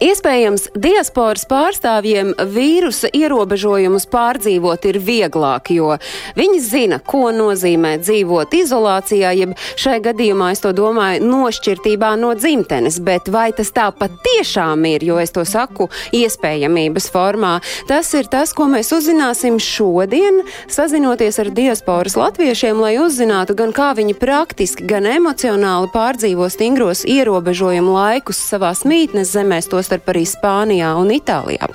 Iespējams, diasporas pārstāvjiem vīrusa ierobežojumus pārdzīvot ir vieglāk, jo viņi zina, ko nozīmē dzīvot izolācijā, jeb šai gadījumā es to domāju nošķirtībā no dzimtenes, bet vai tas tā patiešām ir, jo es to saku iespējamības formā, tas ir tas, ko mēs uzzināsim šodien, sazinoties ar diasporas latviešiem, lai uzzinātu gan kā viņi praktiski, gan emocionāli pārdzīvo stingros ierobežojumu laikus savās mītnes zemēs, tos starp arī Spānijā un Itālijā.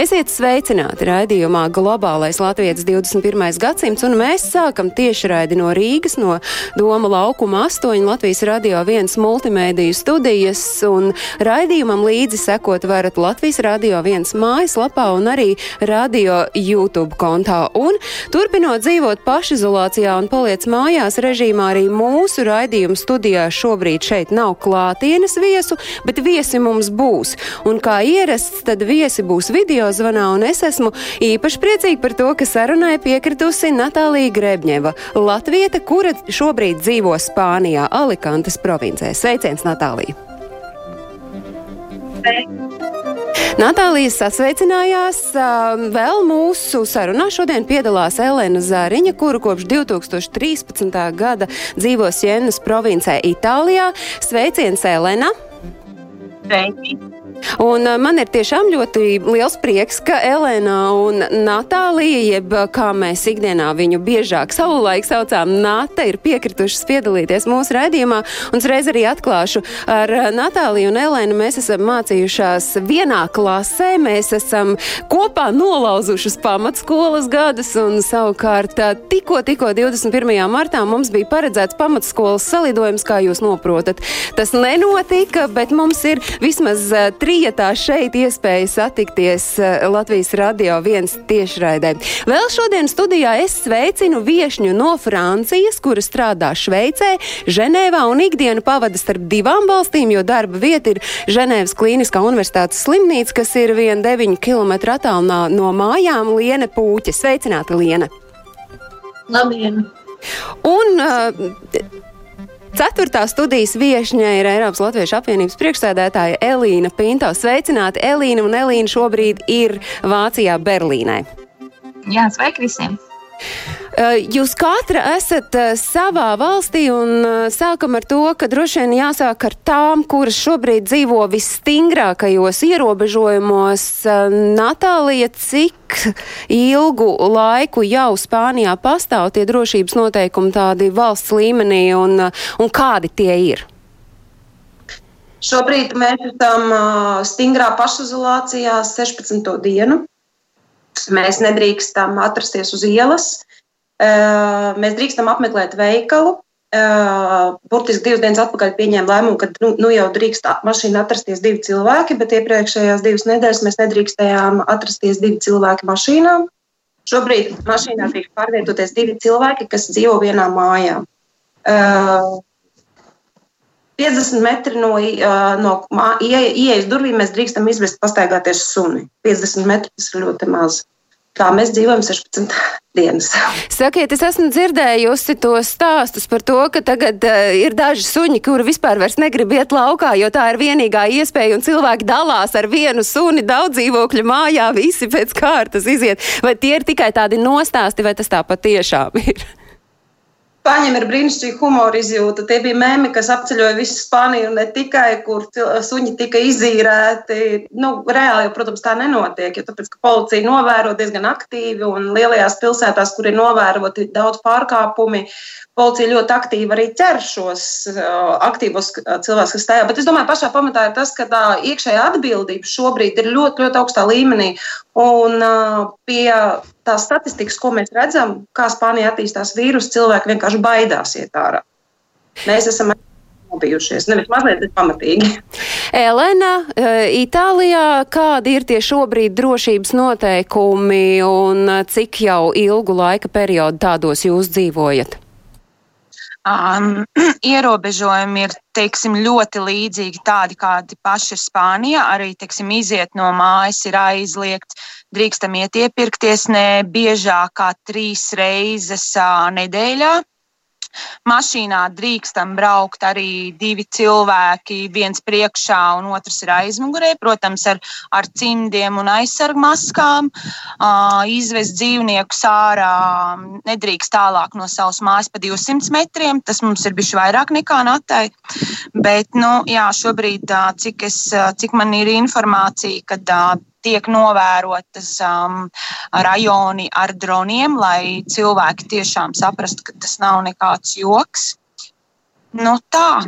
Esiet sveicināti raidījumā Globālais Latvijas 21. gadsimts, un mēs sākam tiešraidi no Rīgas, no Doma laukuma 8 Latvijas radio 1 multimēdiju studijas, un raidījumam līdzi sekot varat Latvijas radio 1 mājaslapā un arī radio YouTube kontā. Un turpinot dzīvot pašizolācijā un paliec mājās režīmā, arī mūsu raidījuma studijā šobrīd šeit nav klātienes viesu, bet viesi mums būs. Un kā ierasts, tad viesi būs video zvanā, un es esmu īpaši priecīga par to, ka sarunai piekritusi Natālija Grebņeva, Latvieta, kura šobrīd dzīvo Spānijā, Alicantes provincē. Sveiciens, Natālija! Natālija sasveicinājās uh, vēl mūsu sarunā. Šodien piedalās Elena Zāriņa, kuru kopš 2013. gada dzīvo Sienas provincē Itālijā. Sveiciens, Elena! Sveiki! Un uh, man ir tiešām ļoti liels prieks, ka Elēna un Natālija, jeb uh, kā mēs ikdienā viņu biežāk savulaik saucām, Nata, ir piekritušas piedalīties mūsu raidījumā. Un uzreiz arī atklāšu, ar uh, Natāliju un Elēnu mēs esam mācījušās vienā klasē, mēs esam kopā nolauzušas pamatskolas gadus, un savukārt tikko, tikko 21. martā mums bija paredzēts pamatskolas salidojums, kā jūs noprotat. Tas nenotika, bet mums ir vismaz trietā šeit iespēja satikties uh, Latvijas radio viens tiešraidē. Vēl šodien studijā es sveicinu viešņu no Francijas, kura strādā Šveicē, Ženēvā un ikdienu pavada starp divām valstīm, jo darba vieta ir Ženēvas Kliniskā universitātes slimnīca, kas ir vien 9 km attālumā no mājām Liene Pūķa. Sveicināta Liene! Labdien! Un, uh, Ceturtā studijas viesņa ir Eiropas Latviešu apvienības priekšsēdētāja Elīna Pinto. Sveicināti, Elīna, un Elīna šobrīd ir Vācijā, Berlīnē. Jā, sveiki visiem! Uh, Jūs katra esat uh, savā valstī, un uh, sākam ar to, ka droši vien jāsāk ar tām, kuras šobrīd dzīvo visstingrākajos ierobežojumos. Natālija, cik ilgu laiku jau Spānijā pastāv tie drošības noteikumi tādi valsts līmenī, un, un kādi tie ir? Šobrīd mēs esam stingrā pašizolācijā 16. dienu. Mēs nedrīkstam atrasties uz ielas. Uh, mēs drīkstam apmeklēt veikalu. Uh, burtiski divas dienas atpakaļ pieņēma lēmumu, ka nu, nu jau drīkst mašīnā atrasties divi cilvēki, bet iepriekšējās divas nedēļas mēs nedrīkstējām atrasties divi cilvēki mašīnā. Šobrīd mašīnā tiek pārvietoties divi cilvēki, kas dzīvo vienā mājā. Uh, 50 metri no, no ieejas durvīm mēs drīkstam izvest pastaigāties suni. 50 metri tas ir ļoti maz. Tā mēs dzīvojam 16 dienas. Sakiet, es esmu dzirdējusi tos stāstus par to, ka tagad uh, ir daži suņi, kuri vispār vairs negrib iet laukā, jo tā ir vienīgā iespēja, un cilvēki dalās ar vienu suni daudz dzīvokļu mājā, visi pēc kārtas iziet. Vai tie ir tikai tādi nostāsti, vai tas tā patiešām ir? Spāņiem ir brīnišķīga humora izjūta. Tie bija mēmi, kas apceļoja visu Spāniju, ne tikai, kur suņi tika izīrēti. Nu, reāli, jau, protams, tā nenotiek, jo tāpēc, policija novēro diezgan aktīvi, un lielajās pilsētās, kur ir novēroti daudz pārkāpumi, policija ļoti aktīvi arī ķer šos uh, aktīvos cilvēkus, kas tajā. Bet es domāju, pašā pamatā ir tas, ka tā iekšējā atbildība šobrīd ir ļoti, ļoti augstā līmenī. Un uh, pie tās statistikas, ko mēs redzam, kā Spānijā attīstās vīrusu, cilvēki vienkārši baidās iet ārā. Mēs esam nobijušies, nevis mazliet, bet pamatīgi. Elena, Itālijā kādi ir tie šobrīd drošības noteikumi un cik jau ilgu laika periodu tādos jūs dzīvojat? Um, ierobežojumi ir teiksim, ļoti līdzīgi tādi, kādi paši ir Spānijā. Arī teiksim, iziet no mājas ir aizliegts. Drīkstam iet iepirkties ne biežāk kā trīs reizes nedēļā. Mašīnā drīkstam braukt arī divi cilvēki, viens priekšā un otrs ir aizmugurē, protams, ar, ar cimdiem un aizsargmaskām. Uh, izvest dzīvniekus ārā nedrīkst tālāk no savas mājas pa 200 metriem. Tas mums ir bijis vairāk nekā natai. Bet, nu, jā, šobrīd, cik, es, cik man ir informācija, kad tiek novērotas um, rajoni ar droniem, lai cilvēki tiešām saprastu, ka tas nav nekāds joks. Nu, tā.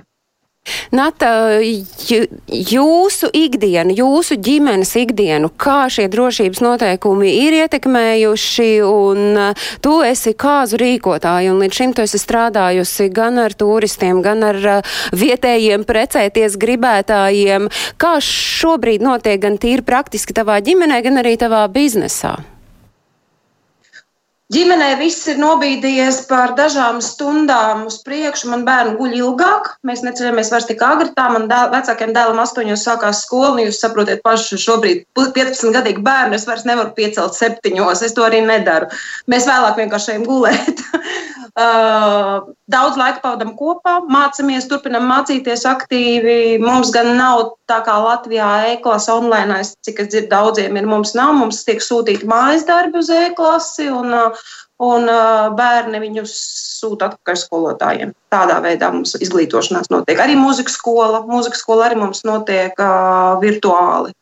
Nata, jūsu ikdienu, jūsu ģimenes ikdienu, kā šie drošības noteikumi ir ietekmējuši, un uh, tu esi kāzu rīkotāja, un līdz šim tu esi strādājusi gan ar turistiem, gan ar uh, vietējiem precēties gribētājiem. Kā šobrīd notiek gan tīri praktiski tavā ģimenē, gan arī tavā biznesā? Ģimenē viss ir nobīdījies par dažām stundām uz priekšu. Man bērni guļ ilgāk, mēs neceļamies vairs tik agri. Tā man dēl, vecākiem dēlam astoņos sākās skola. Jūs saprotat, paši šobrīd 15 gadīgi bērni es vairs nevaru piecelt septiņos. Es to arī nedaru. Mēs vēlāk vienkārši ejam gulēt. Uh, daudz laika pavadām kopā, mācāmies, turpinām mācīties aktīvi. Mums gan nav tā kā Latvijā e-klasa online, cik es dzirdu, daudziem ir. Mums nav, mums tiek sūtīti mājas darbi uz e-klasi, un, un bērni viņus sūta atpakaļ skolotājiem. Tādā veidā mums izglītošanās notiek. Arī mūzikas skola, mūzikas skola arī mums notiek uh, virtuāli.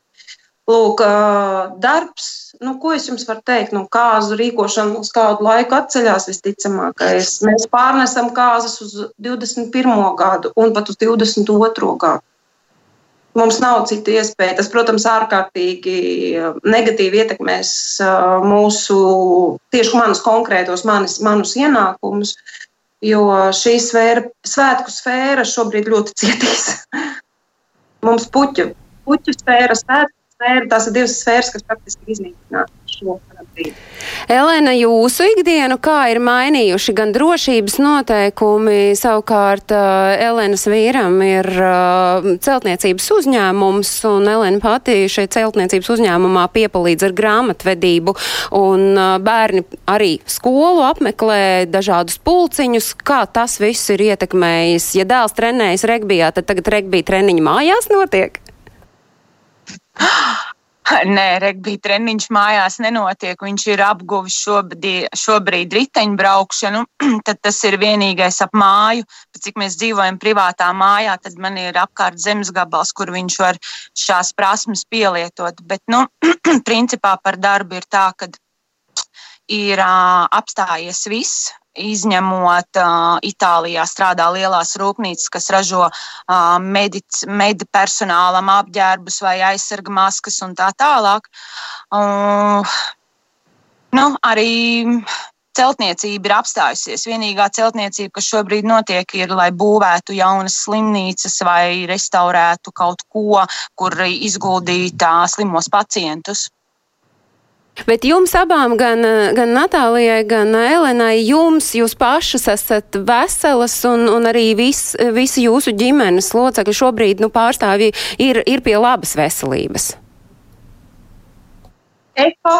Lūk, darbs, nu, ko es jums varu teikt, nu, kāzu rīkošana uz kādu laiku atceļās visticamākais. Mēs pārnesam kāzas uz 21. gadu un pat uz 22. gadu. Mums nav citu iespēju. Tas, protams, ārkārtīgi negatīvi ietekmēs mūsu, tieši manus konkrētos, manis, manus ienākumus, jo šī sfēra, svētku sfēra šobrīd ļoti cietīs. Mums puķu, puķu sfēra, svētku sfēra, tās ir divas sfēras, kas praktiski iznīcināts šo brīdi. Elena, jūsu ikdienu kā ir mainījuši gan drošības noteikumi, savukārt uh, Elenas vīram ir uh, celtniecības uzņēmums, un Elena pati šeit celtniecības uzņēmumā piepalīdz ar grāmatvedību, un uh, bērni arī skolu apmeklē dažādus pulciņus. Kā tas viss ir ietekmējis? Ja dēls trenējas regbijā, tad tagad regbija treniņi mājās notiek? Nē, regbija treniņš mājās nenotiek. Viņš ir apguvis šobrīd, šobrīd riteņbraukšanu. Tad tas ir vienīgais ap māju. Bet cik mēs dzīvojam privātā mājā, tad man ir apkārt zemes gabals, kur viņš var šās prasmes pielietot. Bet, nu, principā par darbu ir tā, ka ir uh, apstājies viss izņemot uh, Itālijā strādā lielās rūpnīcas, kas ražo uh, medic, med personālam apģērbus vai aizsarga maskas un tā tālāk. Uh, nu, arī celtniecība ir apstājusies. Vienīgā celtniecība, kas šobrīd notiek, ir, lai būvētu jaunas slimnīcas vai restaurētu kaut ko, kur izguldīt slimos pacientus. Bet jums abām, gan, gan Natālijai, gan Elenai, jums, jūs pašas esat veselas un, un arī vis, visi jūsu ģimenes locekļi šobrīd nu, pārstāvji ir, ir pie labas veselības. Eko.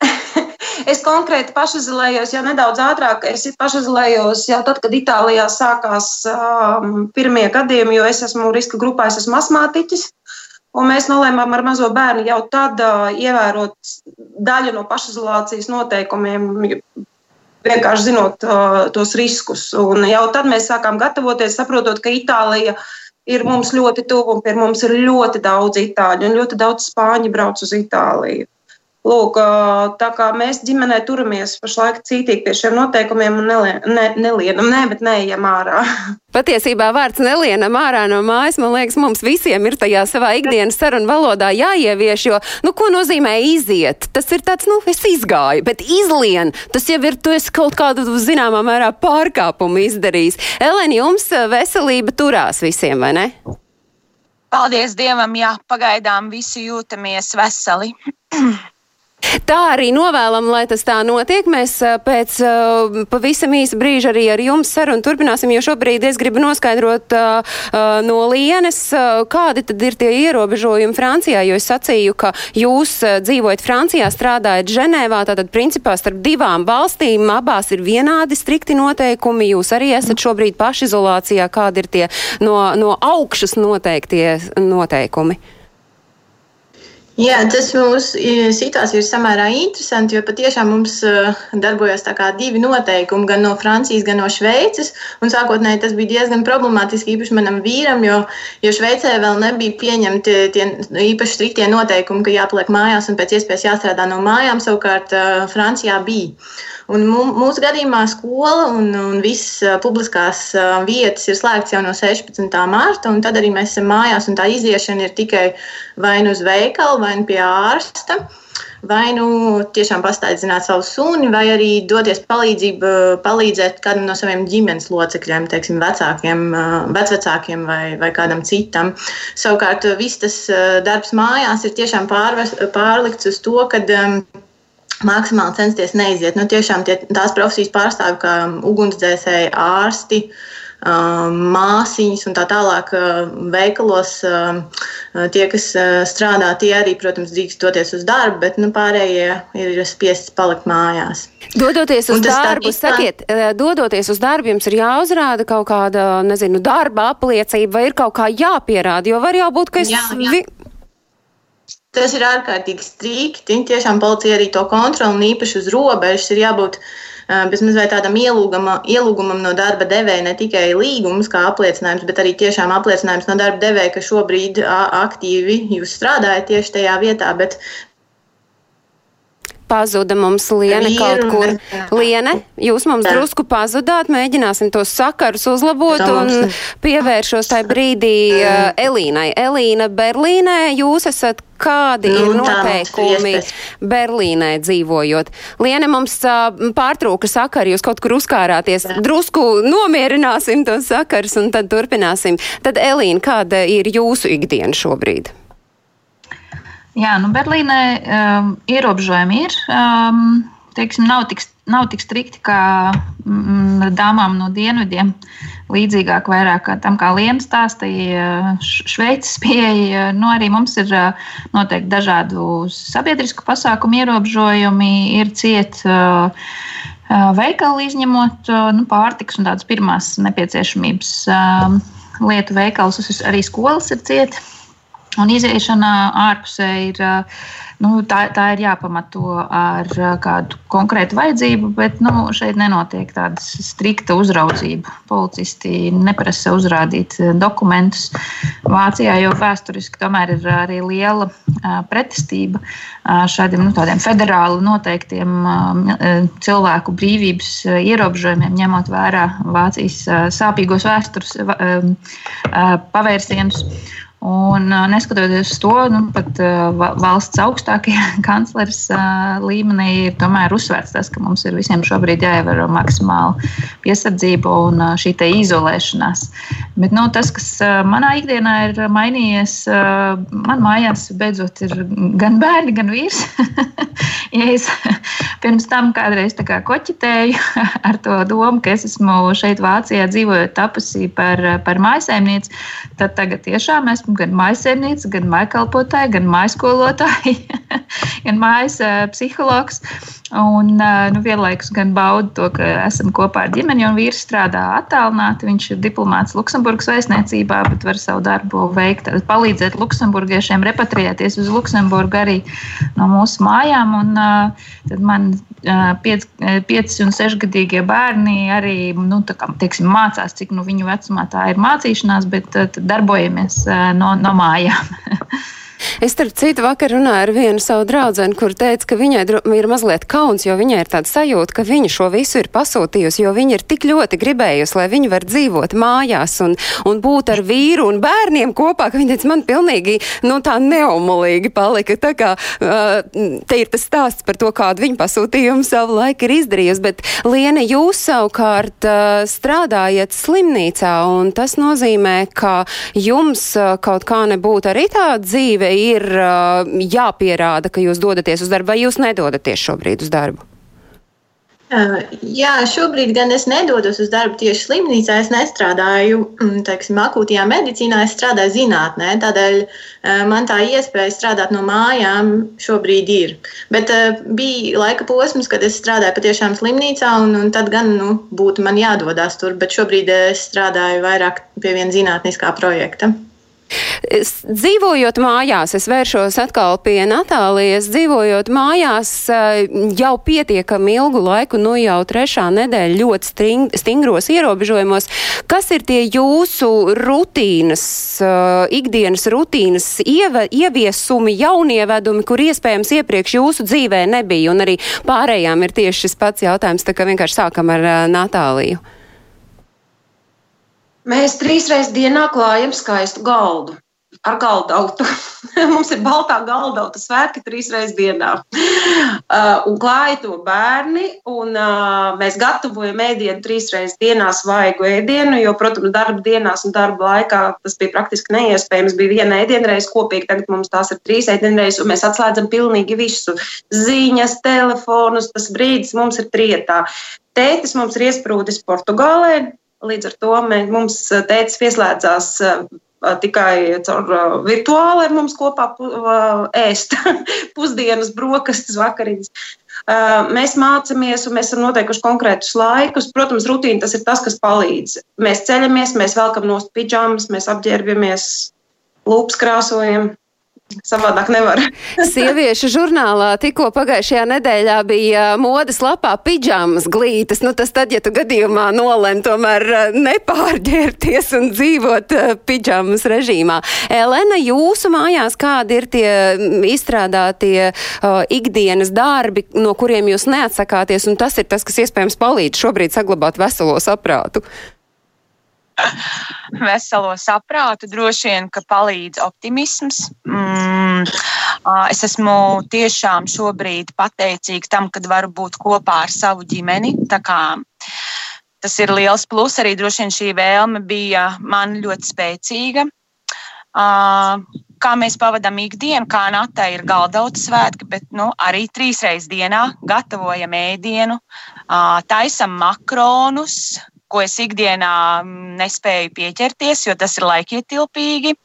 Es konkrēti pašizolējos jau nedaudz ātrāk. Es pašizolējos jau tad, kad Itālijā sākās um, pirmie gadījumi, jo es esmu riska grupā, es esmu asmātiķis. Un mēs nolēmām ar mazo bērnu jau tad uh, ievērot daļu no pašizolācijas noteikumiem, vienkārši zinot uh, tos riskus. Un jau tad mēs sākām gatavoties, saprotot, ka Itālija ir mums ļoti tuvu un pie mums ir ļoti daudz itāļu un ļoti daudz spāņu brauc uz Itāliju. Lūk, tā kā mēs ģimenē turamies pašlaik cītīgi pie šiem noteikumiem un ne, nelienam, nē, bet neejam ārā. Patiesībā vārds nelienam ārā no mājas, man liekas, mums visiem ir tajā savā ikdienas sarunu valodā jāievieš, jo, nu, ko nozīmē iziet? Tas ir tāds, nu, es izgāju, bet izlien, tas jau ir, tu esi kaut kādu zināmā mērā pārkāpumu izdarījis. Eleni, jums veselība turās visiem, vai ne? Paldies Dievam, jā, pagaidām visi jūtamies veseli. Tā arī novēlam, lai tas tā notiek. Mēs pēc uh, pavisam īsa brīža arī ar jums sarunu turpināsim, jo šobrīd es gribu noskaidrot uh, no Lienes, uh, kādi tad ir tie ierobežojumi Francijā, jo es sacīju, ka jūs dzīvojat Francijā, strādājat Ženēvā, tātad principā starp divām valstīm abās ir vienādi strikti noteikumi. Jūs arī esat šobrīd pašizolācijā, kādi ir tie no, no augšas noteiktie noteikumi. Jā, tas mūsu situācija ir samērā interesanti, jo patiešām mums darbojas divi noteikumi, gan no Francijas, gan no Šveices. Sākotnēji tas bija diezgan problemātiski, īpaši manam vīram, jo, jo Šveicē vēl nebija pieņemti tie īpaši striktie noteikumi, ka jāpaliek mājās un pēc iespējas jāstrādā no mājām. Savukārt Francijā bija. Un mūsu gadījumā skola un, un visas publiskās vietas ir slēgts jau no 16. mārta, un tad arī mēs esam mājās, un tā iziešana ir tikai vai nu uz veikalu, vai nu pie ārsta. Vai nu tiešām pastaigāt savu suni, vai arī doties palīdzību, palīdzēt kādam no saviem ģimenes locekļiem, teiksim, vecākiem, vecvecākiem vai, vai kādam citam. Savukārt, viss tas darbs mājās ir tiešām pārves, pārlikts uz to, ka um, maksimāli censties neiziet. Nu, tiešām tie, tās profesijas pārstāvji, kā ugunsdzēsēji, ārsti, māsīņas un tā tālāk veikalos, tie, kas strādā, tie arī, protams, drīkst doties uz darbu, bet nu, pārējie ir spiesti palikt mājās. Dodoties uz darbu, sakiet, dodoties uz darbu, jums ir jāuzrāda kaut kāda, nezinu, darba apliecība vai ir kaut kā jāpierāda, jo var jau būt, ka es. Jā, jā. Tas ir ārkārtīgi strikti. Tiešām policija arī to kontroli un īpaši uz robežas ir jābūt bezmazliet tādam ielūgumam, ielūgumam no darba devēja ne tikai līgums kā apliecinājums, bet arī tiešām apliecinājums no darba devēja, ka šobrīd aktīvi jūs strādājat tieši tajā vietā, bet pazuda mums Liene kaut kur. Liene, jūs mums Jā. drusku pazudāt, mēģināsim tos sakarus uzlabot un pievēršos tai brīdī uh, Elīnai. Elīna, Berlīnē jūs esat kādi nu, ir noteikumi Berlīnē dzīvojot. Liene mums uh, pārtrūka sakari, jūs kaut kur uzkārāties. Jā. Drusku nomierināsim tos sakarus un tad turpināsim. Tad Elīna, kāda ir jūsu ikdiena šobrīd? Jā, nu Berlīnē um, ierobežojumi ir. Um, teiksim, nav, tik, nav tik strikti kā mm, dāmām no dienvidiem. Līdzīgāk vairāk tam, kā Liena stāstīja, Šveices pieeja. Nu, arī mums ir uh, noteikti dažādu sabiedrisku pasākumu ierobežojumi, ir ciet. Uh, uh Veikali izņemot uh, nu, pārtikas un tādas pirmās nepieciešamības um, lietu veikalus, arī skolas ir cietas. Un iziešana ārpusē ir, nu, tā, tā ir jāpamato ar kādu konkrētu vajadzību, bet nu, šeit nenotiek tāda strikta uzraudzība. Policisti neprasa uzrādīt dokumentus. Vācijā jau vēsturiski tomēr ir arī liela pretestība šādiem nu, federāli noteiktiem cilvēku brīvības ierobežojumiem, ņemot vērā Vācijas sāpīgos vēstures pavērsienus. Un, neskatoties uz to, nu, pat valsts augstākajā kanclers līmenī ir tomēr uzsvērts tas, ka mums ir visiem šobrīd jāievēro maksimāla piesardzība un šī izolēšanās. Bet nu, tas, kas manā ikdienā ir mainījies, man mājās beidzot ir gan bērni, gan vīrs. ja es pirms tam kādreiz kā koķitēju ar to domu, ka es esmu šeit Vācijā dzīvojot tapusi par, par mājasēmnieci, tad tagad tiešām esmu esmu gan maisaimniece, gan maikalpotāja, gan maiskolotāja, gan mājas psihologs. Un nu, vienlaikus gan baudu to, ka esam kopā ar ģimeni, un vīrs strādā attālināti. Viņš ir diplomāts Luksemburgas vēstniecībā, bet var savu darbu veikt, palīdzēt luksemburgiešiem repatriēties uz Luksemburgu arī no mūsu mājām. Un, tad man 5 un 6 gadīgie bērni arī nu, kā, teiksim, mācās, cik nu, viņu vecumā tā ir mācīšanās, bet darbojamies no, no mājām. Es starp citu vakar runāju ar vienu savu draugu, kur teica, ka viņai ir mazliet kauns, jo viņai ir tāda sajūta, ka viņa šo visu ir pasūtījusi, jo viņa ir tik ļoti gribējusi, lai viņa var dzīvot mājās un, un būt ar vīru un bērniem kopā, ka viņa teica, man pilnīgi nu, tā neumolīgi palika. Tā kā uh, te ir tas stāsts par to, kādu viņa pasūtījumu savu laiku ir izdarījusi, bet Liene, jūs savukārt uh, strādājat slimnīcā, un tas nozīmē, ka jums uh, kaut kā nebūtu arī tāda dzīve ir uh, jāpierāda, ka jūs dodaties uz darbu, vai jūs nedodaties šobrīd uz darbu? Jā, šobrīd gan es nedodos uz darbu tieši slimnīcā. Es nestrādāju mm, teiksim, akūtajā medicīnā, es strādāju zinātnē. Tādēļ man tā iespēja strādāt no mājām šobrīd ir. Bet bija laika posms, kad es strādāju patiešām slimnīcā, un, un tad gan nu, būtu man jādodas tur. Bet šobrīd es strādāju vairāk pie viena zinātniskā projekta. Dzīvojot mājās, es vēršos atkal pie Natālijas, dzīvojot mājās eh, jau pietiekami ilgu laiku, nu jau trešā nedēļa ļoti string, stingros ierobežojumos. Kas ir tie jūsu rutīnas, eh, ikdienas rutīnas ieva, ieviesumi, jaunievedumi, kur iespējams iepriekš jūsu dzīvē nebija, un arī pārējām ir tieši šis pats jautājums, tā kā vienkārši sākam ar eh, Natāliju. Mēs trīs reizes dienā klājam skaistu galdu. Ar galdautu. Mums ir baltā galdauta svētki trīs reizes dienā. Uh, un klāja to bērni, un uh, mēs gatavojam ēdienu trīs reizes dienā svaigu ēdienu, jo, protams, darba dienās un darba laikā tas bija praktiski neiespējams. Bija viena ēdienreize kopīgi, tagad mums tās ir trīs ēdienreizes, un mēs atslēdzam pilnīgi visu. Ziņas, telefonus, tas brīdis mums ir trietā. Tētis mums ir iesprūdis Portugālē, Līdz ar to mēs, mums tēcis pieslēdzās tikai caur virtuāli ar mums kopā ēst pusdienas, brokastis, vakariņas. Mēs mācāmies, un mēs esam noteikuši konkrētus laikus. Protams, rutīna tas ir tas, kas palīdz. Mēs ceļamies, mēs velkam nost pidžamas, mēs apģērbjamies, lūpas krāsojam. Savādāk nevar. Sieviešu žurnālā tikko pagājušajā nedēļā bija modes lapā pidžamas glītas. Nu, tas tad, ja tu gadījumā nolem tomēr nepārģērties un dzīvot pidžamas režīmā. Elena, jūsu mājās kādi ir tie izstrādātie uh, ikdienas darbi, no kuriem jūs neatsakāties, un tas ir tas, kas iespējams palīdz šobrīd saglabāt veselo saprātu? veselo saprātu, droši vien, ka palīdz optimisms. Mm, es esmu tiešām šobrīd pateicīga tam, kad varu būt kopā ar savu ģimeni. Tas ir liels plus. Arī droši vien šī vēlme bija man ļoti spēcīga. Kā mēs pavadām ikdienu, kā Nata ir galdauts svētki, bet nu, arī trīs reizes dienā gatavojam ēdienu, taisam makronus, ko es ikdienā mm, nespēju pieķerties, jo tas ir laikietilpīgi.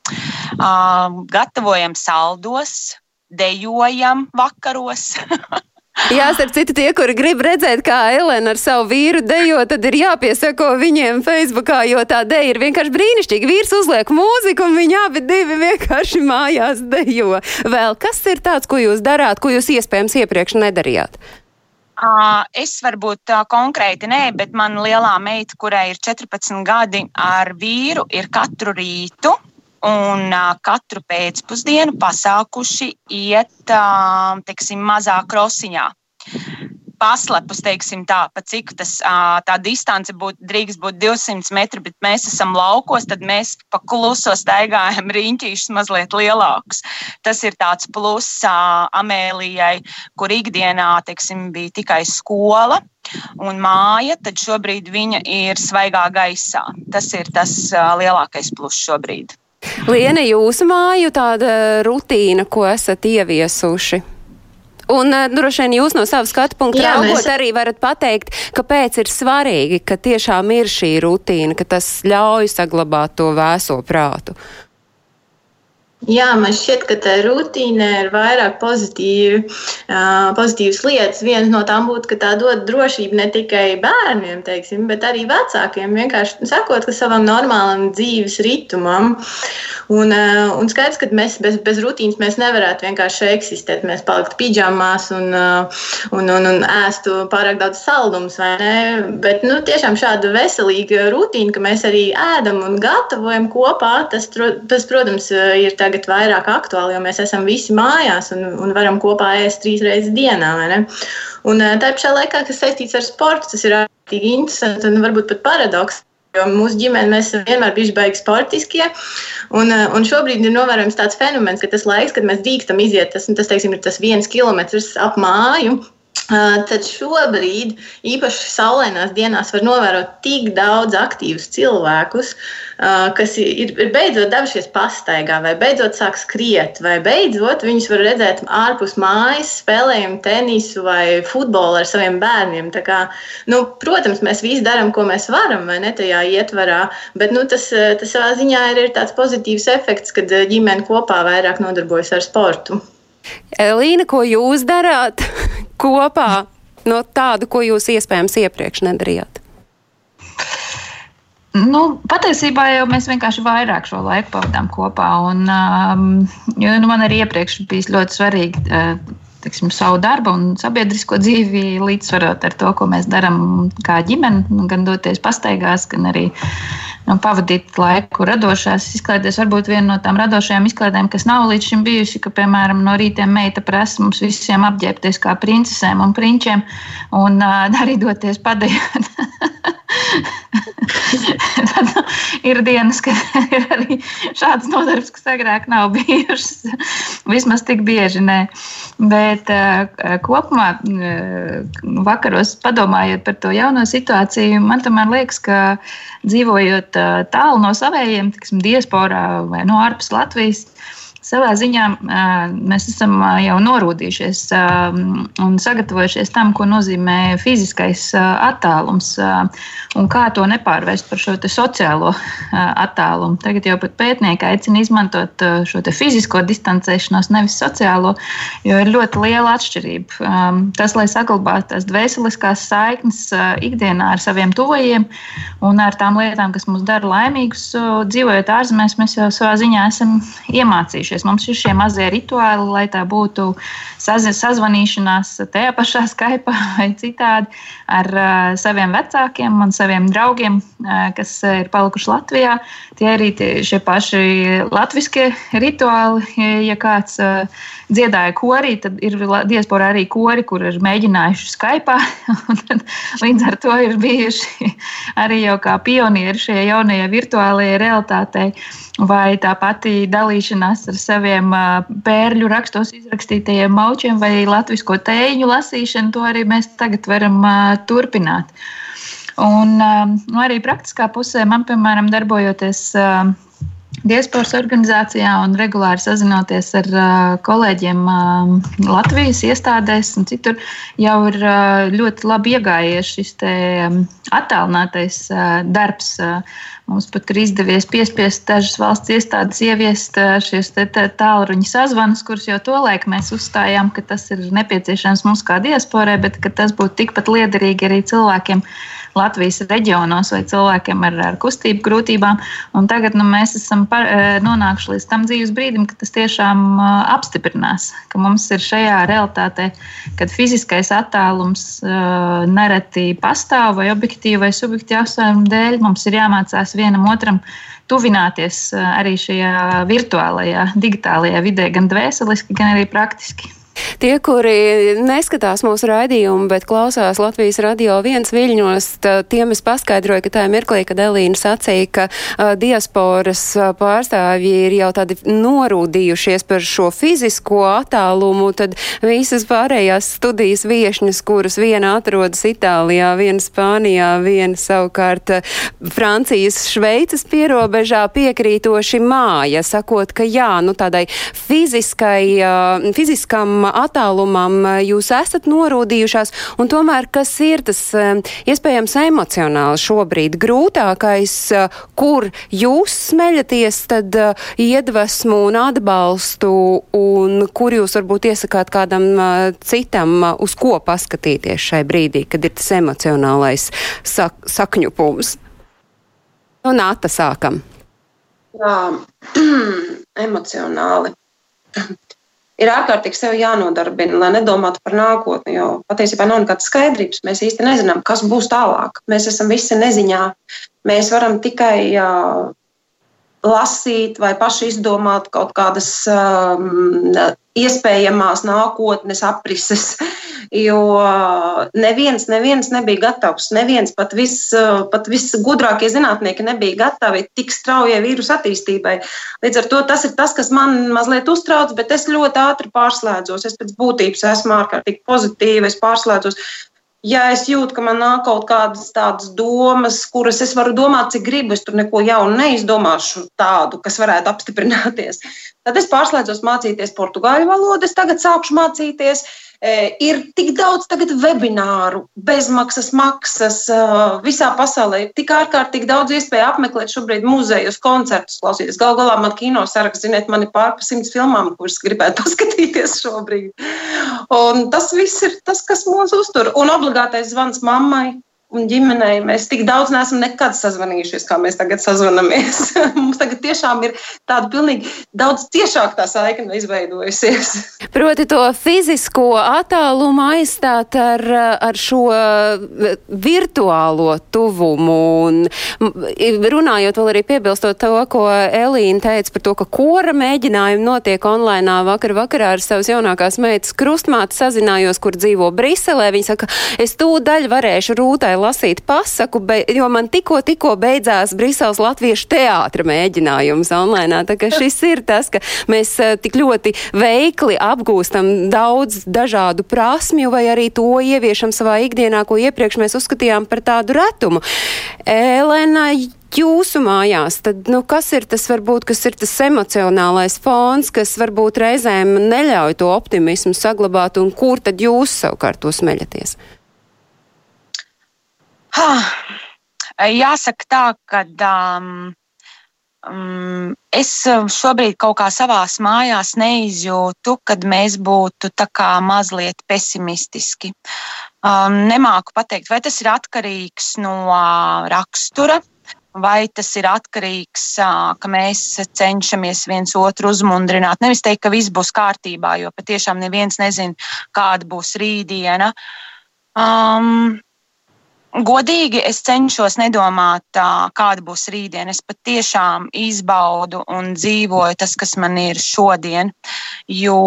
Uh, gatavojam saldos, dejojam vakaros. Jā, starp citu, tie, kuri grib redzēt, kā Elena ar savu vīru dejo, tad ir jāpiesako viņiem Facebookā, jo tā deja ir vienkārši brīnišķīga. Vīrs uzliek mūziku, un viņi abi divi vienkārši mājās dejo. Vēl kas ir tāds, ko jūs darāt, ko jūs iespējams iepriekš nedarījāt? Es varbūt konkrēti nē, bet man lielā meita, kurai ir 14 gadi, ar vīru ir katru rītu un katru pēcpusdienu pasākuši iet, teiksim, mazā krosiņā paslepus, teiksim tā, pa cik tas, tā distance būtu, drīkst būt 200 metri, bet mēs esam laukos, tad mēs pa kluso staigājam riņķīšus mazliet lielākus. Tas ir tāds pluss Amēlijai, kur ikdienā, teiksim, bija tikai skola un māja, tad šobrīd viņa ir svaigā gaisā. Tas ir tas lielākais pluss šobrīd. Liena, jūsu māju tāda rutīna, ko esat ieviesuši? Un uh, droši vien jūs no savas skatu punkta raugot mēs... arī varat pateikt, kāpēc ir svarīgi, ka tiešām ir šī rutīna, ka tas ļauj saglabāt to vēso prātu. Jā, man šķiet, ka tā rutīna ir vairāk pozitīvi, uh, pozitīvas lietas. Viena no tām būtu, ka tā dod drošību ne tikai bērniem, teiksim, bet arī vecākiem. Vienkārši sakot, ka savam normālam dzīves ritmam. Un, uh, un skaidrs, ka mēs bez, bez rutīnas mēs nevarētu vienkārši eksistēt. Mēs paliktu pidžamās un, uh, un, un, un ēstu pārāk daudz saldumus. Bet nu, tiešām šāda veselīga rutīna, ka mēs arī ēdam un gatavojam kopā, tas, tas protams, ir tā tagad vairāk aktuāli, jo mēs esam visi mājās un, un varam kopā ēst trīs reizes dienā. Un tā pašā laikā, kas saistīts ar sportu, tas ir ārkārtīgi interesanti un varbūt pat paradoks. Jo mūsu ģimene mēs vienmēr bijuši baigi sportiskie. Un, un šobrīd ir novērojams tāds fenomens, ka tas laiks, kad mēs drīkstam iziet, tas, tas, teiksim, ir tas viens kilometrs ap māju. Tad šobrīd, īpaši saulainās dienās, var novērot tik daudz aktīvus cilvēkus, kas ir, ir beidzot devušies pastaigā, vai beidzot sāk skriet, vai beidzot viņus var redzēt ārpus mājas, spēlējot tenisu vai futbolu ar saviem bērniem. Kā, nu, protams, mēs visi darām, ko mēs varam, vai ne tajā ietvarā, bet nu, tas, tas savā ziņā ir, ir tāds pozitīvs efekts, kad ģimene kopā vairāk nodarbojas ar sportu. Elīna, ko jūs darāt kopā no tādu, ko jūs iespējams iepriekš nedarījāt? Nu, patiesībā jau mēs vienkārši vairāk šo laiku pavadām kopā. Un, um, jo, nu, man arī iepriekš bija ļoti svarīgi uh, tiksim, savu darbu un sabiedrisko dzīvi līdzsvarot ar to, ko mēs darām kā ģimene, gan doties pastaigās, gan arī nu, pavadīt laiku radošās izklaidēs. Varbūt viena no tām radošajām izklaidēm, kas nav līdz šim bijusi, ka, piemēram, no rīta meita prasa mums visiem apģērbties kā princesēm un prinčiem un uh, arī doties padējot. Ir dienas, kad ir arī šādas nodarbes, kas agrāk nav bijušas. Vismaz tik bieži nē. Bet uh, kopumā, uh, vakaros padomājot par to jauno situāciju, man tomēr liekas, ka dzīvojot uh, tālu no savējiem, tiksim, diasporā vai no ārpus Latvijas, savā ziņā mēs esam jau norūdījušies un sagatavojušies tam, ko nozīmē fiziskais attālums un kā to nepārvērst par šo sociālo attālumu. Tagad jau pat pētnieki aicina izmantot šo fizisko distancēšanos, nevis sociālo, jo ir ļoti liela atšķirība. Tas, lai saglabātu tās dvēseliskās saiknes ikdienā ar saviem tuvajiem un ar tām lietām, kas mūs dara laimīgus, dzīvojot ārzemēs, mēs jau savā ziņā esam iemācījušies iemācījušies. Mums ir šie mazie rituāli, lai tā būtu saz sazvanīšanās tajā pašā Skype vai citādi ar uh, saviem vecākiem un saviem draugiem, uh, kas ir palikuši Latvijā. Tie arī tie, šie paši latviskie rituāli, ja kāds uh, dziedāja korī, tad ir diaspora arī kori, kur ir mēģinājuši Skype. līdz ar to ir bijuši arī jau kā pionieri šajā jaunajā virtuālajā realitātei. Vai tā pati dalīšanās ar saviem pērļu rakstos izrakstītajiem maučiem vai latviešu tēņu lasīšanu, to arī mēs tagad varam turpināt. Un nu, arī praktiskā pusē man, piemēram, darbojoties diasporas organizācijā un regulāri sazinoties ar uh, kolēģiem uh, Latvijas iestādēs un citur, jau ir uh, ļoti labi iegājies šis te, um, attālinātais uh, darbs. Uh, mums pat ir izdevies piespiest dažas valsts iestādes ieviest uh, šīs tālruņa sazvanus, kurus jau tolaik mēs uzstājām, ka tas ir nepieciešams mums kā diasporai, bet tas būtu tikpat liederīgi arī cilvēkiem Latvijas reģionos vai cilvēkiem ar, ar kustību grūtībām. Un tagad nu, mēs esam par, e, nonākuši līdz tam dzīves brīdim, kad tas tiešām e, apstiprinās, ka mums ir šajā realitātē, kad fiziskais attālums e, nereti pastāv vai objektīvi vai subjektīvi apsvērumu dēļ. Mums ir jāmācās vienam otram tuvināties arī šajā virtuālajā, digitālajā vidē, gan dvēseliski, gan arī praktiski. Tie, kuri neskatās mūsu raidījumu, bet klausās Latvijas radio viens viļņos, tiem es paskaidroju, ka tajā mirklī, kad Elīna sacīja, ka uh, diasporas pārstāvji ir jau tādi norūdījušies par šo fizisko attālumu, tad visas pārējās studijas viešņas, kuras viena atrodas Itālijā, viena Spānijā, viena savukārt Francijas, Šveices pierobežā piekrītoši māja, sakot, ka jā, nu tādai fiziskai, uh, fiziskam attālumam jūs esat norūdījušās, un tomēr kas ir tas iespējams emocionāli šobrīd grūtākais, kur jūs smeļaties tad iedvesmu un atbalstu, un kur jūs varbūt iesakāt kādam citam, uz ko paskatīties šai brīdī, kad ir tas emocionālais sak sakņupums. No nu, nāta sākam. Jā, emocionāli ir ārkārtīgi sev jānodarbina, lai nedomātu par nākotni. Jo patiesībā nav nekādas skaidrības. Mēs īsti nezinām, kas būs tālāk. Mēs esam visi neziņā. Mēs varam tikai uh, lasīt vai paši izdomāt kaut kādas um, iespējamās nākotnes aprises, Jo neviens, neviens nebija gatavs. Neviens pat, vis, pat visgudrākie zinātnieki nebija gatavi tik straujai vīrusu attīstībai. Līdz ar to tas ir tas, kas man mazliet uztrauc, bet es ļoti ātri pārslēdzos. Es pēc būtības esmu ārkārtīgi pozitīva, es pārslēdzos ja es jūtu, ka man nāk kaut kādas tādas domas, kuras es varu domāt, cik gribu, es tur neko jaunu neizdomāšu tādu, kas varētu apstiprināties, tad es pārslēdzos mācīties portugāļu valodu. Es tagad sākšu mācīties. E, ir tik daudz webināru, bezmaksas, maksas visā pasaulē. Ir tik ārkārtīgi daudz iespēju apmeklēt šobrīd muzejus, koncertus, klausīties. Galu galā man kino saraksts, ziniet, man ir pār pa simts filmām, kuras gribētu paskatīties šobrīd. Un tas viss ir tas, kas mūs uztur. Un obligātais zvans mammai un ģimenei mēs tik daudz neesam nekad sazvanījušies, kā mēs tagad sazvanamies. Mums tagad tiešām ir tāda pilnīgi daudz ciešāka tā saikne izveidojusies. Proti to fizisko attālumu aizstāt ar, ar šo virtuālo tuvumu. Un runājot vēl arī piebilstot to, ko Elīna teica par to, ka kora mēģinājumi notiek online. Vakar vakarā ar savas jaunākās meitas krustmāti sazinājos, kur dzīvo Briselē. Viņa saka, es tūdaļ varēšu rūtai lasīt pasaku, be, jo man tikko, tikko beidzās Briseles latviešu teātra mēģinājums online. Tā kā šis ir tas, ka mēs eh, tik ļoti veikli apgūstam daudz dažādu prasmju vai arī to ieviešam savā ikdienā, ko iepriekš mēs uzskatījām par tādu retumu. Elena, jūsu mājās, tad nu, kas ir tas, varbūt, kas ir tas emocionālais fons, kas varbūt reizēm neļauj to optimismu saglabāt, un kur tad jūs savukārt to smeļaties? Jāsaka tā, ka um, um, es šobrīd kaut kā savās mājās neizjūtu, kad mēs būtu tā kā mazliet pesimistiski. Um, nemāku pateikt, vai tas ir atkarīgs no uh, rakstura, vai tas ir atkarīgs, uh, ka mēs cenšamies viens otru uzmundrināt. Nevis teikt, ka viss būs kārtībā, jo patiešām neviens nezina, kāda būs rītdiena. Um, Godīgi es cenšos nedomāt, kāda būs rītdiena. Es patiešām izbaudu un dzīvoju tas, kas man ir šodien. Jo,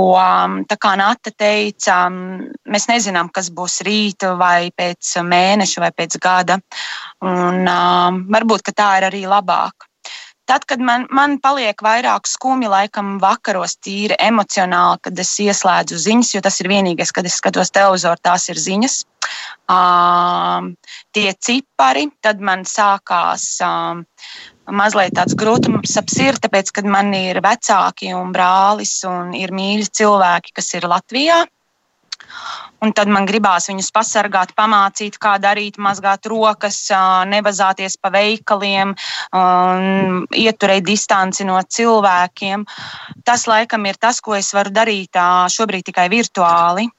tā kā Nata teica, mēs nezinām, kas būs rīt, vai pēc mēneša, vai pēc gada. Un, varbūt tā ir arī labāk. Tad, kad man, man paliek vairāk skumji, laikam, vakaros, tīri emocionāli, kad es ieslēdzu ziņas, jo tas ir vienīgais, kad es skatos televizoru, tās ir ziņas. Um, tie cipari, tad man sākās um, mazliet tāds grūtums ap sirdi, tāpēc, kad man ir vecāki un brālis un ir mīļi cilvēki, kas ir Latvijā. Un tad man gribās viņus pasargāt, pamācīt, kā darīt, mazgāt rokas, nevazāties pa veikaliem, ieturēt distanci no cilvēkiem. Tas laikam ir tas, ko es varu darīt šobrīd tikai virtuāli.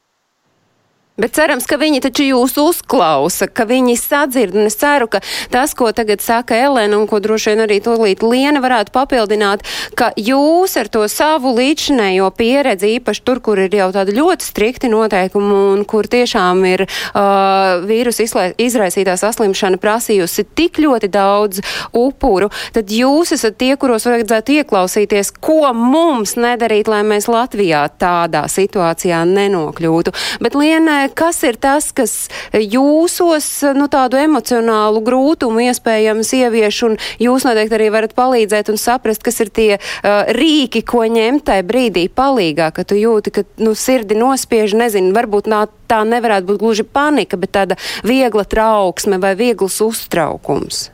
Bet cerams, ka viņi taču jūs uzklausa, ka viņi sadzird, un es ceru, ka tas, ko tagad saka Elena, un ko droši vien arī tūlīt Liena varētu papildināt, ka jūs ar to savu līdzinējo pieredzi, īpaši tur, kur ir jau tādi ļoti strikti noteikumi, un kur tiešām ir uh, vīrusu izraisītā saslimšana prasījusi tik ļoti daudz upuru, tad jūs esat tie, kuros vajadzētu ieklausīties, ko mums nedarīt, lai mēs Latvijā tādā situācijā nenokļūtu. Bet, Liena, kas ir tas, kas jūsos nu, tādu emocionālu grūtumu iespējams ievieš, un jūs noteikti arī varat palīdzēt un saprast, kas ir tie uh, rīki, ko ņemt tajā brīdī palīgā, ka tu jūti, ka nu, sirdi nospiež, nezinu, varbūt nā, tā nevarētu būt gluži panika, bet tāda viegla trauksme vai viegls uztraukums.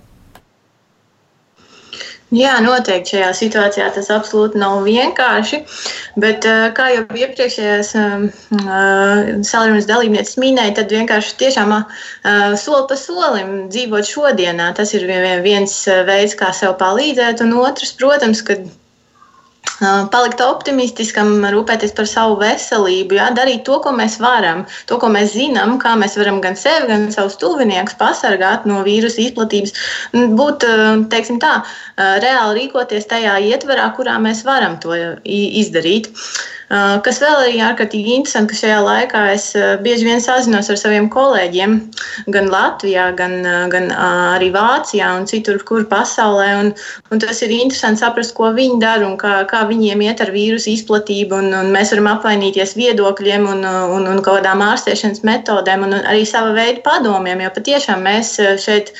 Jā, noteikti šajā situācijā tas absolūti nav vienkārši. Bet, eh, kā jau iepriekšējās uh, sarunas dalībnieces minēja, tad vienkārši tiešām uh, soli pa solim dzīvot šodienā. Tas ir viens veids, kā sev palīdzēt, un otrs, protams, kad palikt optimistiskam, rūpēties par savu veselību, jā, darīt to, ko mēs varam, to, ko mēs zinām, kā mēs varam gan sevi, gan savus tuviniekus pasargāt no vīrusu izplatības, būt teiksim, tā, reāli rīkoties tajā ietverā, kurā mēs varam to izdarīt. Kas vēl ir ārkārtīgi interesanti, ka šajā laikā es bieži vien sazinos ar saviem kolēģiem, gan Latvijā, gan, gan arī Vācijā un citur, kur pasaulē. Un, un tas ir interesanti saprast, ko viņi dara un kā, kā viņiem iet ar vīrusu izplatību. Un, un mēs varam apvainīties viedokļiem un, un, un kaut kādām ārstēšanas metodēm un arī sava veida padomiem, jo patiešām mēs šeit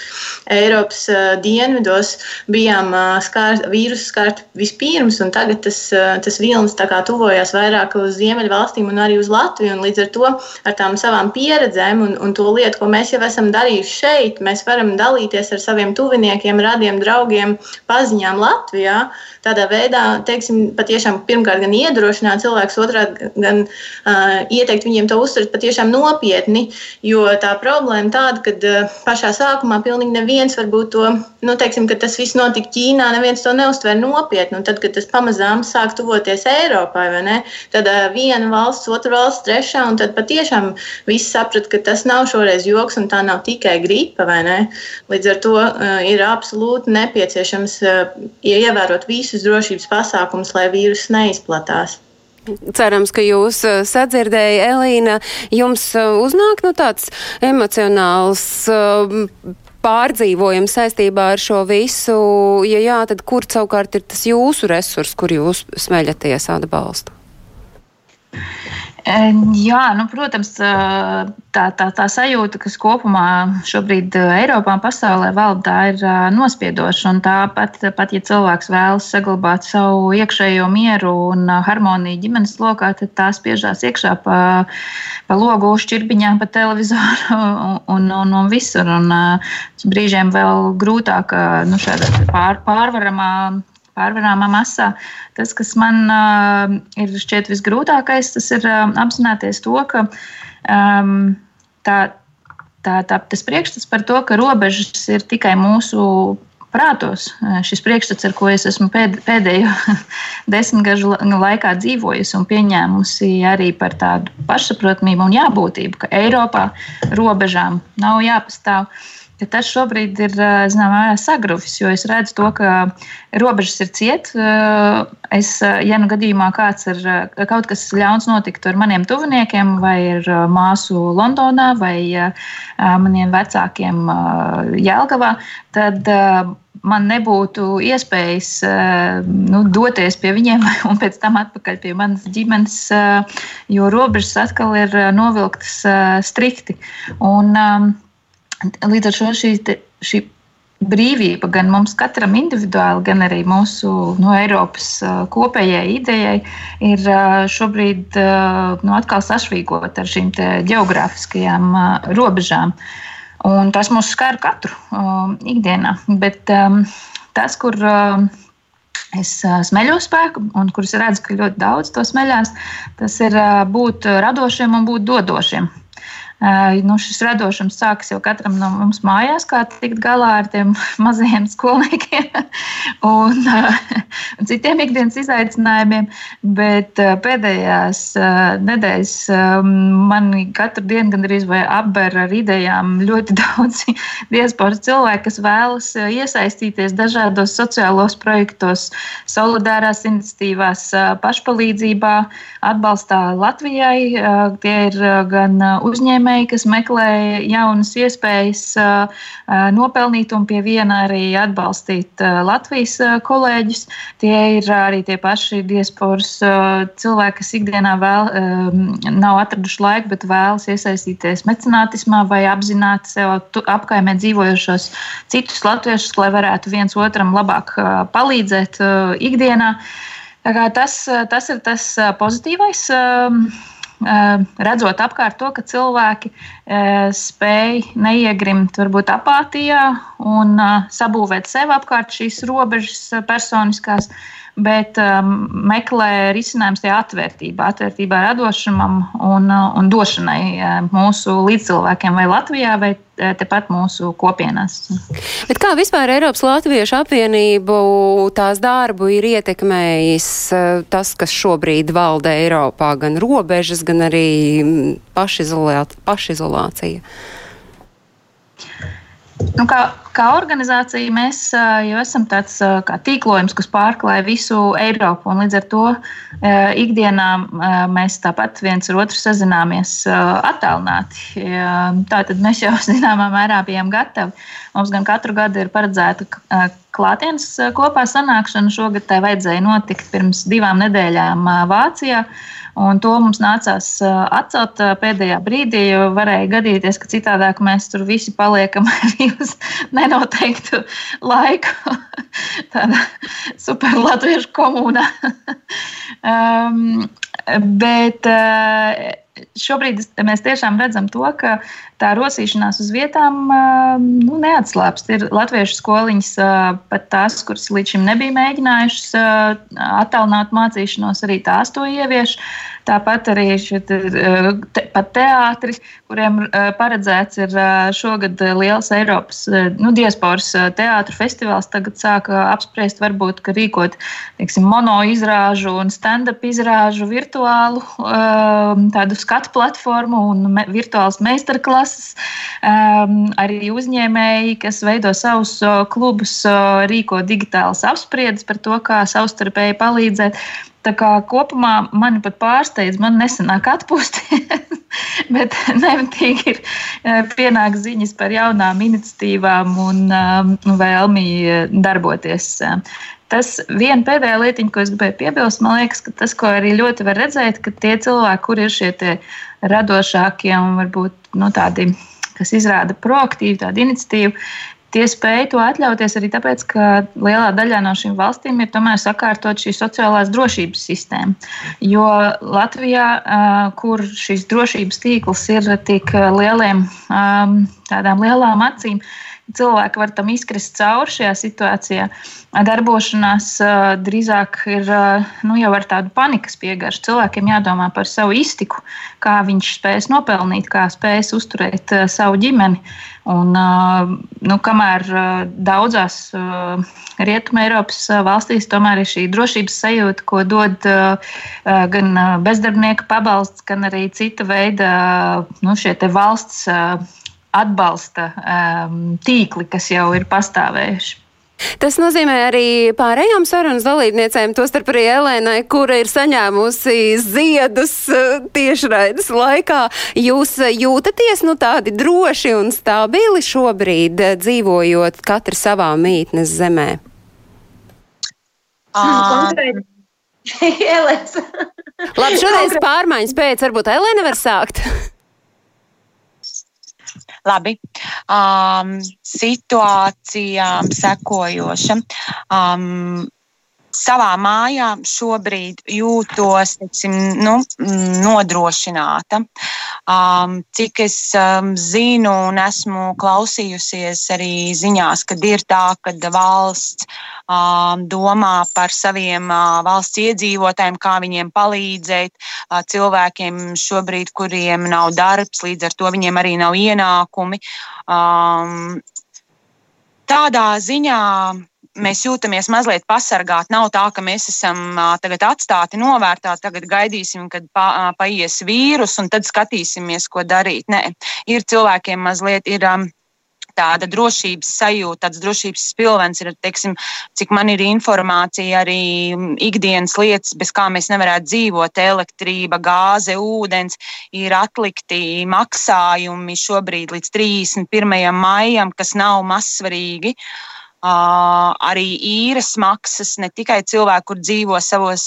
Eiropas dienvidos bijām skār, vīrusu skārti vispirms, un tagad tas, tas vilnis tā kā tuvojās vairāk uz Ziemeļvalstīm un arī uz Latviju. Līdz ar to ar tām savām pieredzēm un, un to lietu, ko mēs jau esam darījuši šeit, mēs varam dalīties ar saviem tuviniekiem, radiem, draugiem, paziņām Latvijā. Tādā veidā, teiksim, patiešām pirmkārt gan iedrošināt cilvēkus, otrādi gan uh, ieteikt viņiem to uztvert patiešām nopietni, jo tā problēma tāda, ka uh, pašā sākumā pilnīgi neviens varbūt to, nu, teiksim, ka tas viss notika Ķīnā, neviens to neuztver nopietni, un tad, kad tas pamazām sāk tuvoties Eiropai, ne, tad uh, viena valsts, otra valsts, trešā, un tad patiešām visi saprat, ka tas nav šoreiz joks, un tā nav tikai gripa, vai ne. Līdz ar to uh, ir absolūti nepieciešams uh, ievērot visu visus drošības pasākumus, lai vīrus neizplatās. Cerams, ka jūs sadzirdēja, Elīna, jums uznāk nu, tāds emocionāls pārdzīvojums saistībā ar šo visu. Ja jā, tad kur savukārt ir tas jūsu resurs, kur jūs smeļaties atbalstu? Jā, nu, protams, tā, tā, tā sajūta, kas kopumā šobrīd Eiropā un pasaulē valda, ir nospiedoša. Tāpat, pat, ja cilvēks vēlas saglabāt savu iekšējo mieru un harmoniju ģimenes lokā, tad tā spiežās iekšā pa, pa logu, šķirbiņām, pa televizoru un, un, un visur. Un, brīžiem vēl grūtāk nu, pār, pārvaramā pārvarāmā masā. Tas, kas man uh, ir šķiet visgrūtākais, tas ir uh, apzināties to, ka um, tā, tā, tā, tas priekšstats par to, ka robežas ir tikai mūsu prātos. Šis priekšstats, ar ko es esmu pēd, pēdējo desmitgažu laikā dzīvojusi un pieņēmusi arī par tādu pašsaprotamību un jābūtību, ka Eiropā robežām nav jāpastāv. Uh, ka tas šobrīd ir zināmā, sagruvis, jo es redzu to, ka robežas ir ciet. Es, ja nu gadījumā kāds ir kaut kas ļauns notiktu ar maniem tuviniekiem, vai ar māsu Londonā, vai maniem vecākiem Jēlgavā, tad man nebūtu iespējas nu, doties pie viņiem un pēc tam atpakaļ pie manas ģimenes, jo robežas atkal ir novilktas strikti. Un, Līdz ar šo šī, šī brīvība gan mums katram individuāli, gan arī mūsu no Eiropas kopējai idejai ir šobrīd nu, atkal sašvīgot ar šīm geogrāfiskajām robežām. Un tas mūs skar katru ikdienā. Bet tas, kur es smeļu spēku, un kurus redzu, ka ļoti daudz to smeļās, tas ir būt radošiem un būt dodošiem. Nu, šis radošums sākas jau katram no mums mājās, kā tikt galā ar tiem mazajiem skolniekiem un, un citiem ikdienas izaicinājumiem. Bet pēdējās nedēļas man katru dienu gandrīz vai apber ar idejām ļoti daudzi diasporas cilvēki, kas vēlas iesaistīties dažādos sociālos projektos, solidārās iniciatīvās, pašpalīdzībā, atbalstā Latvijai. Tie ir gan uzņēmēji, uzņēmēji, kas meklē jaunas iespējas nopelnīt un pie viena arī atbalstīt Latvijas kolēģus. Tie ir arī tie paši diasporas cilvēki, kas ikdienā vēl nav atraduši laiku, bet vēlas iesaistīties mecenātismā vai apzināt sev apkaimē dzīvojošos citus latviešus, lai varētu viens otram labāk palīdzēt ikdienā. Tas, tas ir tas pozitīvais redzot apkārt to, ka cilvēki spēj neiegrimt varbūt apātijā un sabūvēt sev apkārt šīs robežas personiskās, bet um, meklē risinājumus tajā atvērtībā, atvērtībā radošumam un, un došanai mūsu līdzcilvēkiem vai Latvijā vai tepat mūsu kopienās. Bet kā vispār Eiropas Latviešu apvienību tās darbu ir ietekmējis tas, kas šobrīd valda Eiropā, gan robežas, gan arī pašizolācija? Nu, kā, kā organizācija mēs jau esam tāds kā tīklojums, kas pārklāja visu Eiropu. Līdz ar to ikdienā mēs tāpat viens ar otru sazināmies attālināti. Tātad mēs jau zināmā mērā bijām gatavi. Mums gan katru gadu ir paredzēta klātienes kopā sanākšana. Šogad tai vajadzēja notikt pirms divām nedēļām Vācijā. Un to mums nācās atcelt pēdējā brīdī, jo varēja gadīties, ka citādāk mēs tur visi paliekam arī uz nenoteiktu laiku. Tāda superlatviešu komunā. um, bet šobrīd mēs tiešām redzam to, ka tā rosīšanās uz vietām nu, neatslāpst. Ir latviešu skoliņas, pat tās, kuras līdz šim nebija mēģinājušas attālināt mācīšanos, arī tās to ievieš. Tāpat arī šeit, te, pat teātri, kuriem paredzēts ir šogad liels Eiropas nu, diasporas teātru festivāls, tagad sāka apspriest, varbūt, rīkot teiksim, mono izrāžu un stand-up izrāžu virtuālu tādu skatu platformu un me, virtuāls meistarklases. Arī uzņēmēji, kas veido savus klubus, rīko digitālas apspriedes par to, kā savstarpēji palīdzēt. Tā kā kopumā mani pat pārsteidz, man nesanāk atpūsties, bet nemitīgi ir eh, pienāk ziņas par jaunām iniciatīvām un um, vēlmi eh, darboties. Tas viena pēdējā lietiņa, ko es gribēju piebilst, man liekas, ka tas, ko arī ļoti var redzēt, ka tie cilvēki, kur ir šie radošākie un varbūt nu, tādi, kas izrāda proaktīvu tādu iniciatīvu, Tie spēja to atļauties arī tāpēc, ka lielā daļā no šīm valstīm ir tomēr sakārtot šī sociālās drošības sistēma. Jo Latvijā, kur šīs drošības tīkls ir tik lieliem, tādām lielām acīm, cilvēki var tam izkrist cauri šajā situācijā. Darbošanās drīzāk ir nu, jau ar tādu panikas piegaršu. Cilvēkiem jādomā par savu iztiku, kā viņš spēs nopelnīt, kā spēs uzturēt savu ģimeni. Un, nu, kamēr daudzās Rietumē Eiropas valstīs tomēr ir šī drošības sajūta, ko dod gan bezdarbnieka pabalsts, gan arī cita veida nu, valsts atbalsta um, tīkli, kas jau ir pastāvējuši. Tas nozīmē arī pārējām sarunas dalībniecēm, tostarp arī Elēnai, kura ir saņēmusi ziedus uh, tiešraides laikā. Jūs uh, jūtaties nu tādi droši un stabili šobrīd, uh, dzīvojot katra savā mītnes zemē? Labi, šoreiz pārmaiņas pēc, varbūt Elēna var sākt. Labi. Um, situācija sekojoša. Um, savā mājā šobrīd jūtos teiksim, nu, nodrošināta. Um, cik es um, zinu un esmu klausījusies arī ziņās, kad ir tā, ka valsts um, domā par saviem uh, valsts iedzīvotājiem, kā viņiem palīdzēt, uh, cilvēkiem šobrīd, kuriem nav darbs, līdz ar to viņiem arī nav ienākumi. Um, tādā ziņā mēs jūtamies mazliet pasargāti. Nav tā, ka mēs esam tagad atstāti novērtā, tagad gaidīsim, kad pa, paies vīrus un tad skatīsimies, ko darīt. Nē, ir cilvēkiem mazliet ir. Tāda drošības sajūta, tāds drošības spilvens ir, teiksim, cik man ir informācija, arī ikdienas lietas, bez kā mēs nevarētu dzīvot. Elektrība, gāze, ūdens ir atlikti maksājumi šobrīd līdz 31. maijam, kas nav mazsvarīgi. Uh, arī īres maksas, ne tikai cilvēki, kur dzīvo savos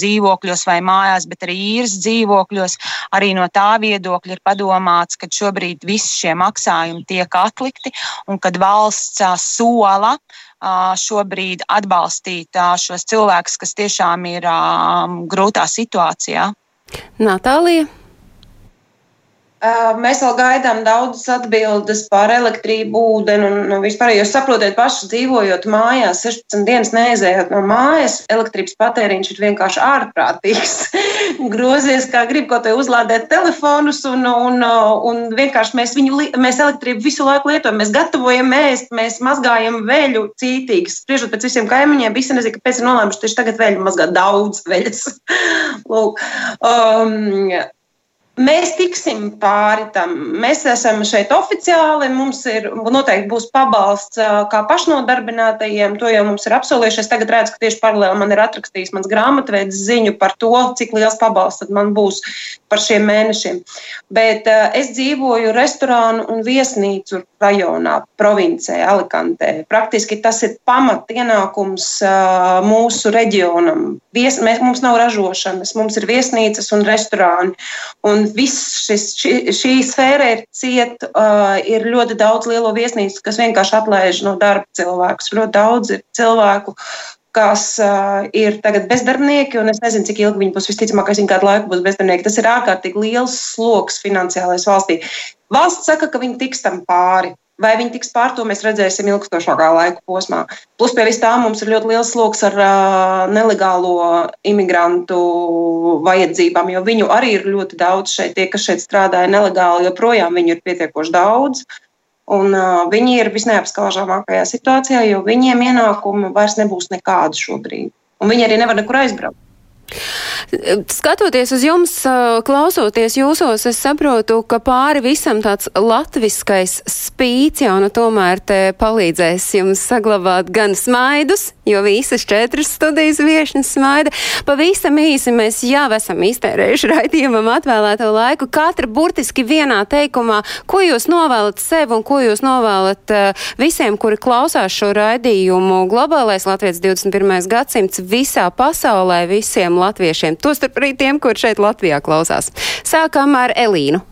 dzīvokļos vai mājās, bet arī īres dzīvokļos. Arī no tā viedokļa ir padomāts, ka šobrīd visi šie maksājumi tiek atlikti un kad valsts sola šobrīd atbalstīt šos cilvēkus, kas tiešām ir grūtā situācijā. Natālija. Mēs vēl gaidām daudzas atbildes par elektrību, ūdeni un nu, vispār. Jūs saprotat, paši dzīvojot mājās, 16 dienas neizējot no mājas, elektrības patēriņš ir vienkārši ārprātīgs. Grozies, kā grib ko uzlādēt telefonus, un, un, un vienkārši mēs viņu, mēs elektrību visu laiku lietojam. Mēs gatavojam ēst, mēs mazgājam veļu cītīgi. Spriežot pēc visiem kaimiņiem, visi nezina, kāpēc ir nolēmuši tieši tagad veļu mazgāt daudz veļas. Lūk. Um, Mēs tiksim pāri tam. Mēs esam šeit oficiāli. Mums ir noteikti būs pabalsts kā pašnodarbinātajiem. To jau mums ir apsolījuši. Es tagad redzu, ka tieši paralēli man ir atrakstījis mans grāmatvedis ziņu par to, cik liels pabalsts man būs par šiem mēnešiem. Bet uh, es dzīvoju restorānu un viesnīcu rajonā, provincē, Alicantē. Praktiski tas ir pamatienākums uh, mūsu reģionam. Vies, mēs, mums nav ražošanas, mums ir viesnīcas un restorāni. Un viss šis, šī, šī sfēra ir cieta. Uh, ir ļoti daudz lielo viesnīcu, kas vienkārši atlaiž no darba cilvēkus. Ļoti daudz ir cilvēku, kas uh, ir tagad bezdarbnieki, un es nezinu, cik ilgi viņi būs. Visticamāk, viņi kādu laiku būs bezdarbnieki. Tas ir ārkārtīgi liels sloks finansiālais valstī. Valsts saka, ka viņi tiks tam pāri. Vai viņi tiks pār to, mēs redzēsim ilgstošākā laika posmā. Plus pie vis tā mums ir ļoti liels sloks ar uh, nelegālo imigrantu vajadzībām, jo viņu arī ir ļoti daudz šeit. Tie, kas šeit strādāja nelegāli, joprojām viņu ir pietiekoši daudz. Un, uh, viņi ir visneapskaužamākajā situācijā, jo viņiem ienākumi vairs nebūs nekādi šobrīd. Un viņi arī nevar nekur aizbraukt. Skatoties uz jums, klausoties jūsos, es saprotu, ka pāri visam tāds latviskais spīts jau nu tomēr te palīdzēs jums saglabāt gan smaidus, jo visas četras studijas viešņas smaida. Pavisam īsi mēs jau esam iztērējuši raidījumam atvēlēto laiku. Katra burtiski vienā teikumā, ko jūs novēlat sev un ko jūs novēlat visiem, kuri klausās šo raidījumu. Globālais Latvijas 21. gadsimts visā pasaulē, visiem latviešiem, tostarp arī tiem, kur šeit Latvijā klausās. Sākam ar Elīnu.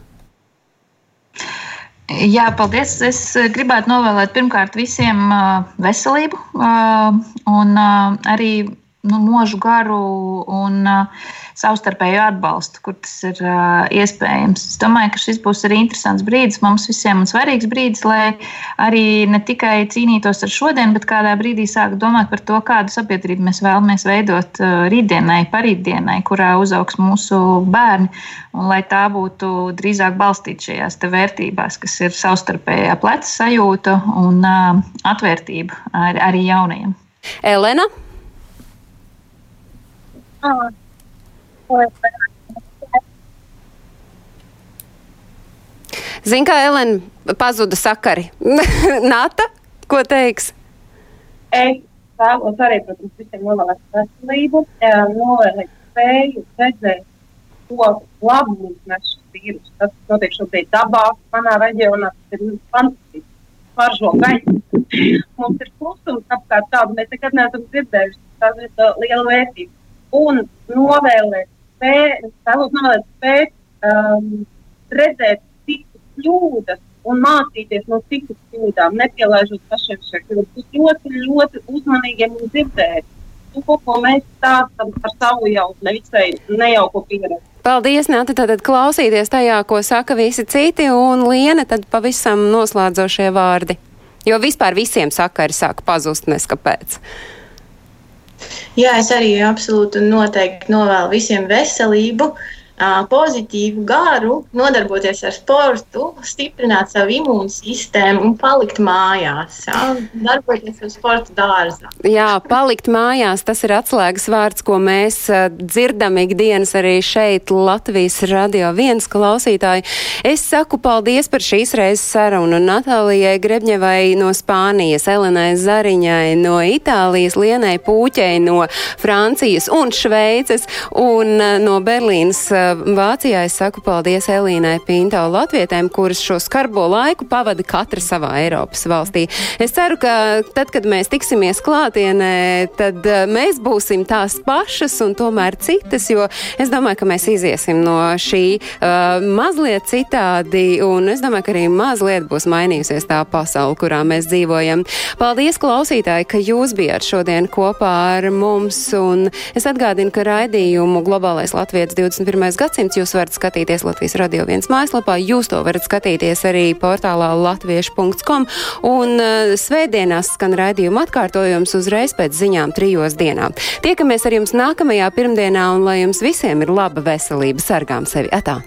Jā, paldies. Es gribētu novēlēt pirmkārt visiem veselību un arī nu, mūžu garu un uh, savstarpēju atbalstu, kur tas ir uh, iespējams. Es domāju, ka šis būs arī interesants brīdis mums visiem un svarīgs brīdis, lai arī ne tikai cīnītos ar šodien, bet kādā brīdī sāk domāt par to, kādu sabiedrību mēs vēlamies veidot uh, rītdienai, parītdienai, kurā uzaugs mūsu bērni, un lai tā būtu drīzāk balstīta šajās vērtībās, kas ir savstarpējā pleca sajūta un uh, atvērtība ar, arī jaunajiem. Elena? Zini, kā Elena pazuda sakari. Nata, ko teiks? Es vēlos arī, protams, visiem novēlēt veselību, novēlēt spēju redzēt, ko labu mums nes šis vīrus. Tas notiek šobrīd dabā, manā reģionā, tas ir fantastiski. Paržo gaļu. Mums ir klusums apkārt tādu, mēs nekad neesam dzirdējuši. Tas ir liela vērtība un novēlēt, spēt, novēlēt spēt um, redzēt citu kļūdas un mācīties no citu kļūdām, nepielaižot pašiem šie kļūdas. Ļoti, ļoti uzmanīgiem un dzirdēt to, ko mēs stāstam par savu jau nevisai nejauko pieredzi. Paldies, Nāta, tātad klausīties tajā, ko saka visi citi, un Liena tad pavisam noslēdzošie vārdi. Jo vispār visiem sakari sāk pazust, neskapēc. Jā, es arī absolūti noteikti novēlu visiem veselību, pozitīvu garu, nodarboties ar sportu, stiprināt savu imūnsistēmu un palikt mājās. Jā, darboties ar sporta dārzā. Jā, palikt mājās, tas ir atslēgas vārds, ko mēs dzirdam ikdienas arī šeit Latvijas radio viens klausītāji. Es saku paldies par šīs reizes sarunu Natālijai Grebņevai no Spānijas, Elenai Zariņai no Itālijas, Lienai Pūķei no Francijas un Šveices un no Berlīnas Vācijā es saku paldies Elīnai Pinto Latvietēm, kuras šo skarbo laiku pavada katra savā Eiropas valstī. Es ceru, ka tad, kad mēs tiksimies klātienē, tad eh, mēs būsim tās pašas un tomēr citas, jo es domāju, ka mēs iziesim no šī uh, mazliet citādi, un es domāju, ka arī mazliet būs mainījusies tā pasaule, kurā mēs dzīvojam. Paldies, klausītāji, ka jūs bijāt šodien kopā ar mums, un es atgādinu, ka raidījumu Globālais Latvijas 21 gadsimts. Jūs varat skatīties Latvijas radio viens mājaslapā, jūs to varat skatīties arī portālā latviešu.com un uh, svētdienās skan raidījuma atkārtojums uzreiz pēc ziņām trijos dienām. Tiekamies ar jums nākamajā pirmdienā un lai jums visiem ir laba veselība, sargām sevi atā!